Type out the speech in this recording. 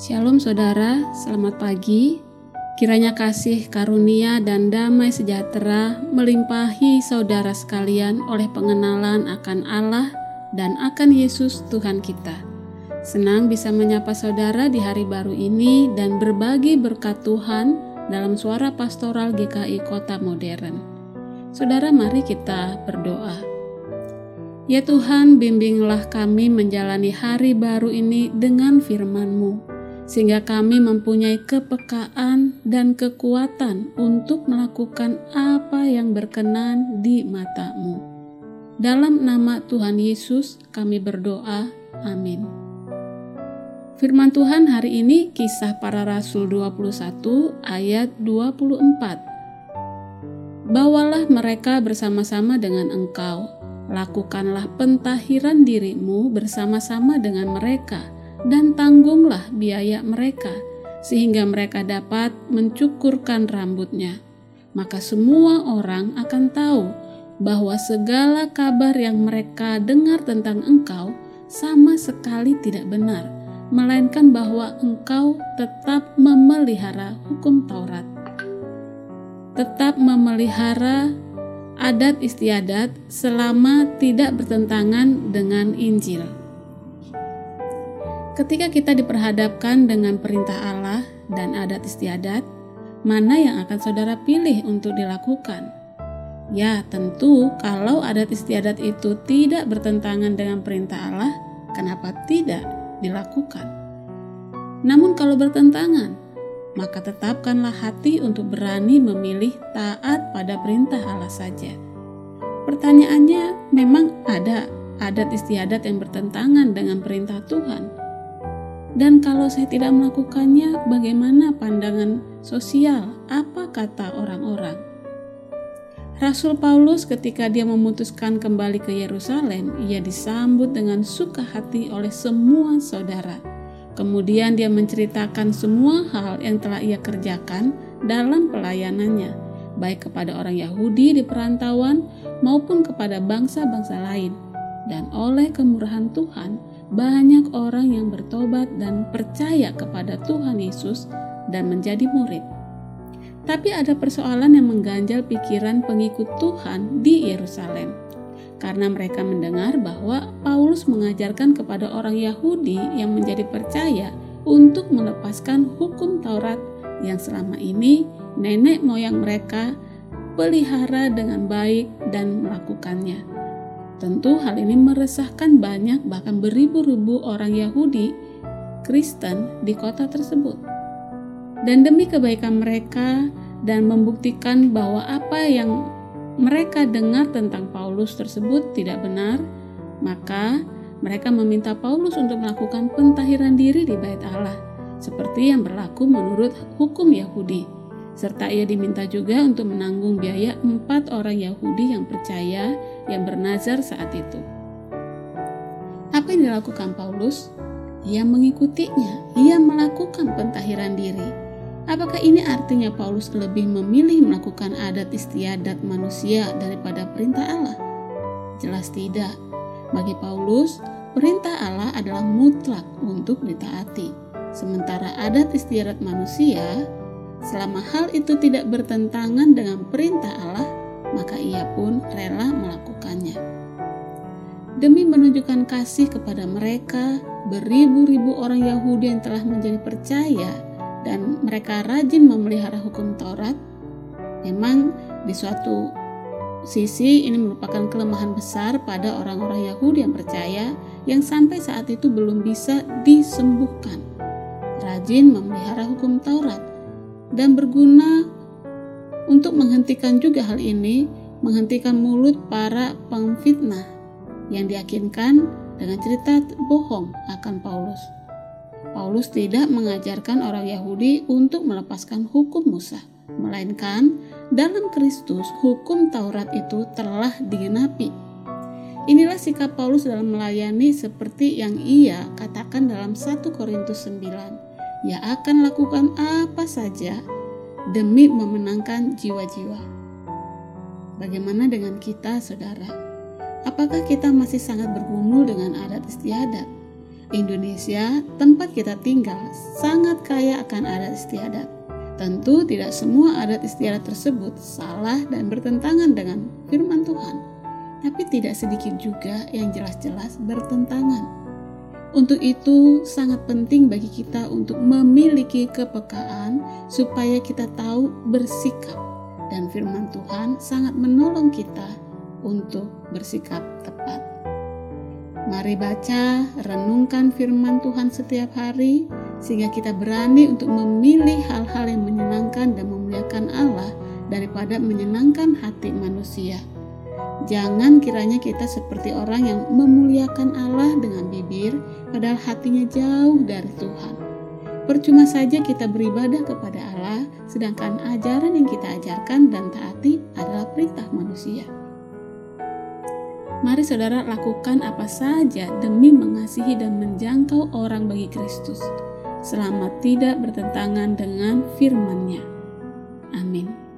Shalom saudara, selamat pagi. Kiranya kasih karunia dan damai sejahtera melimpahi saudara sekalian oleh pengenalan akan Allah dan akan Yesus Tuhan kita. Senang bisa menyapa saudara di hari baru ini dan berbagi berkat Tuhan dalam suara pastoral GKI Kota Modern. Saudara, mari kita berdoa. Ya Tuhan, bimbinglah kami menjalani hari baru ini dengan firman-Mu sehingga kami mempunyai kepekaan dan kekuatan untuk melakukan apa yang berkenan di matamu. Dalam nama Tuhan Yesus kami berdoa, amin. Firman Tuhan hari ini kisah para rasul 21 ayat 24. Bawalah mereka bersama-sama dengan engkau, lakukanlah pentahiran dirimu bersama-sama dengan mereka, dan tanggunglah biaya mereka, sehingga mereka dapat mencukurkan rambutnya. Maka semua orang akan tahu bahwa segala kabar yang mereka dengar tentang engkau sama sekali tidak benar, melainkan bahwa engkau tetap memelihara hukum Taurat. Tetap memelihara adat istiadat selama tidak bertentangan dengan Injil. Ketika kita diperhadapkan dengan perintah Allah dan adat istiadat, mana yang akan saudara pilih untuk dilakukan? Ya, tentu kalau adat istiadat itu tidak bertentangan dengan perintah Allah, kenapa tidak dilakukan? Namun kalau bertentangan, maka tetapkanlah hati untuk berani memilih taat pada perintah Allah saja. Pertanyaannya, memang ada adat istiadat yang bertentangan dengan perintah Tuhan? Dan kalau saya tidak melakukannya, bagaimana pandangan sosial? Apa kata orang-orang? Rasul Paulus ketika dia memutuskan kembali ke Yerusalem, ia disambut dengan suka hati oleh semua saudara. Kemudian dia menceritakan semua hal yang telah ia kerjakan dalam pelayanannya, baik kepada orang Yahudi di perantauan maupun kepada bangsa-bangsa lain. Dan oleh kemurahan Tuhan, banyak orang yang bertobat dan percaya kepada Tuhan Yesus dan menjadi murid. Tapi ada persoalan yang mengganjal pikiran pengikut Tuhan di Yerusalem. Karena mereka mendengar bahwa Paulus mengajarkan kepada orang Yahudi yang menjadi percaya untuk melepaskan hukum Taurat yang selama ini nenek moyang mereka pelihara dengan baik dan melakukannya. Tentu hal ini meresahkan banyak bahkan beribu-ribu orang Yahudi Kristen di kota tersebut. Dan demi kebaikan mereka dan membuktikan bahwa apa yang mereka dengar tentang Paulus tersebut tidak benar, maka mereka meminta Paulus untuk melakukan pentahiran diri di bait Allah, seperti yang berlaku menurut hukum Yahudi serta ia diminta juga untuk menanggung biaya empat orang Yahudi yang percaya yang bernazar saat itu. Apa yang dilakukan Paulus? Ia mengikutinya, ia melakukan pentahiran diri. Apakah ini artinya Paulus lebih memilih melakukan adat istiadat manusia daripada perintah Allah? Jelas tidak. Bagi Paulus, perintah Allah adalah mutlak untuk ditaati. Sementara adat istiadat manusia Selama hal itu tidak bertentangan dengan perintah Allah, Demi menunjukkan kasih kepada mereka, beribu-ribu orang Yahudi yang telah menjadi percaya dan mereka rajin memelihara hukum Taurat, memang di suatu sisi ini merupakan kelemahan besar pada orang-orang Yahudi yang percaya yang sampai saat itu belum bisa disembuhkan. Rajin memelihara hukum Taurat dan berguna untuk menghentikan juga hal ini, menghentikan mulut para pengfitnah yang diyakinkan dengan cerita bohong akan Paulus. Paulus tidak mengajarkan orang Yahudi untuk melepaskan hukum Musa, melainkan dalam Kristus hukum Taurat itu telah digenapi. Inilah sikap Paulus dalam melayani seperti yang ia katakan dalam 1 Korintus 9 ia akan lakukan apa saja demi memenangkan jiwa-jiwa. Bagaimana dengan kita, saudara? Apakah kita masih sangat bergumul dengan adat istiadat? Indonesia, tempat kita tinggal, sangat kaya akan adat istiadat. Tentu tidak semua adat istiadat tersebut salah dan bertentangan dengan firman Tuhan, tapi tidak sedikit juga yang jelas-jelas bertentangan. Untuk itu, sangat penting bagi kita untuk memiliki kepekaan supaya kita tahu bersikap, dan firman Tuhan sangat menolong kita untuk bersikap tepat. Mari baca, renungkan firman Tuhan setiap hari, sehingga kita berani untuk memilih hal-hal yang menyenangkan dan memuliakan Allah daripada menyenangkan hati manusia. Jangan kiranya kita seperti orang yang memuliakan Allah dengan bibir, padahal hatinya jauh dari Tuhan. Percuma saja kita beribadah kepada Allah, sedangkan ajaran yang kita ajarkan dan taati adalah perintah manusia. Mari saudara lakukan apa saja demi mengasihi dan menjangkau orang bagi Kristus, selama tidak bertentangan dengan firman-Nya. Amin.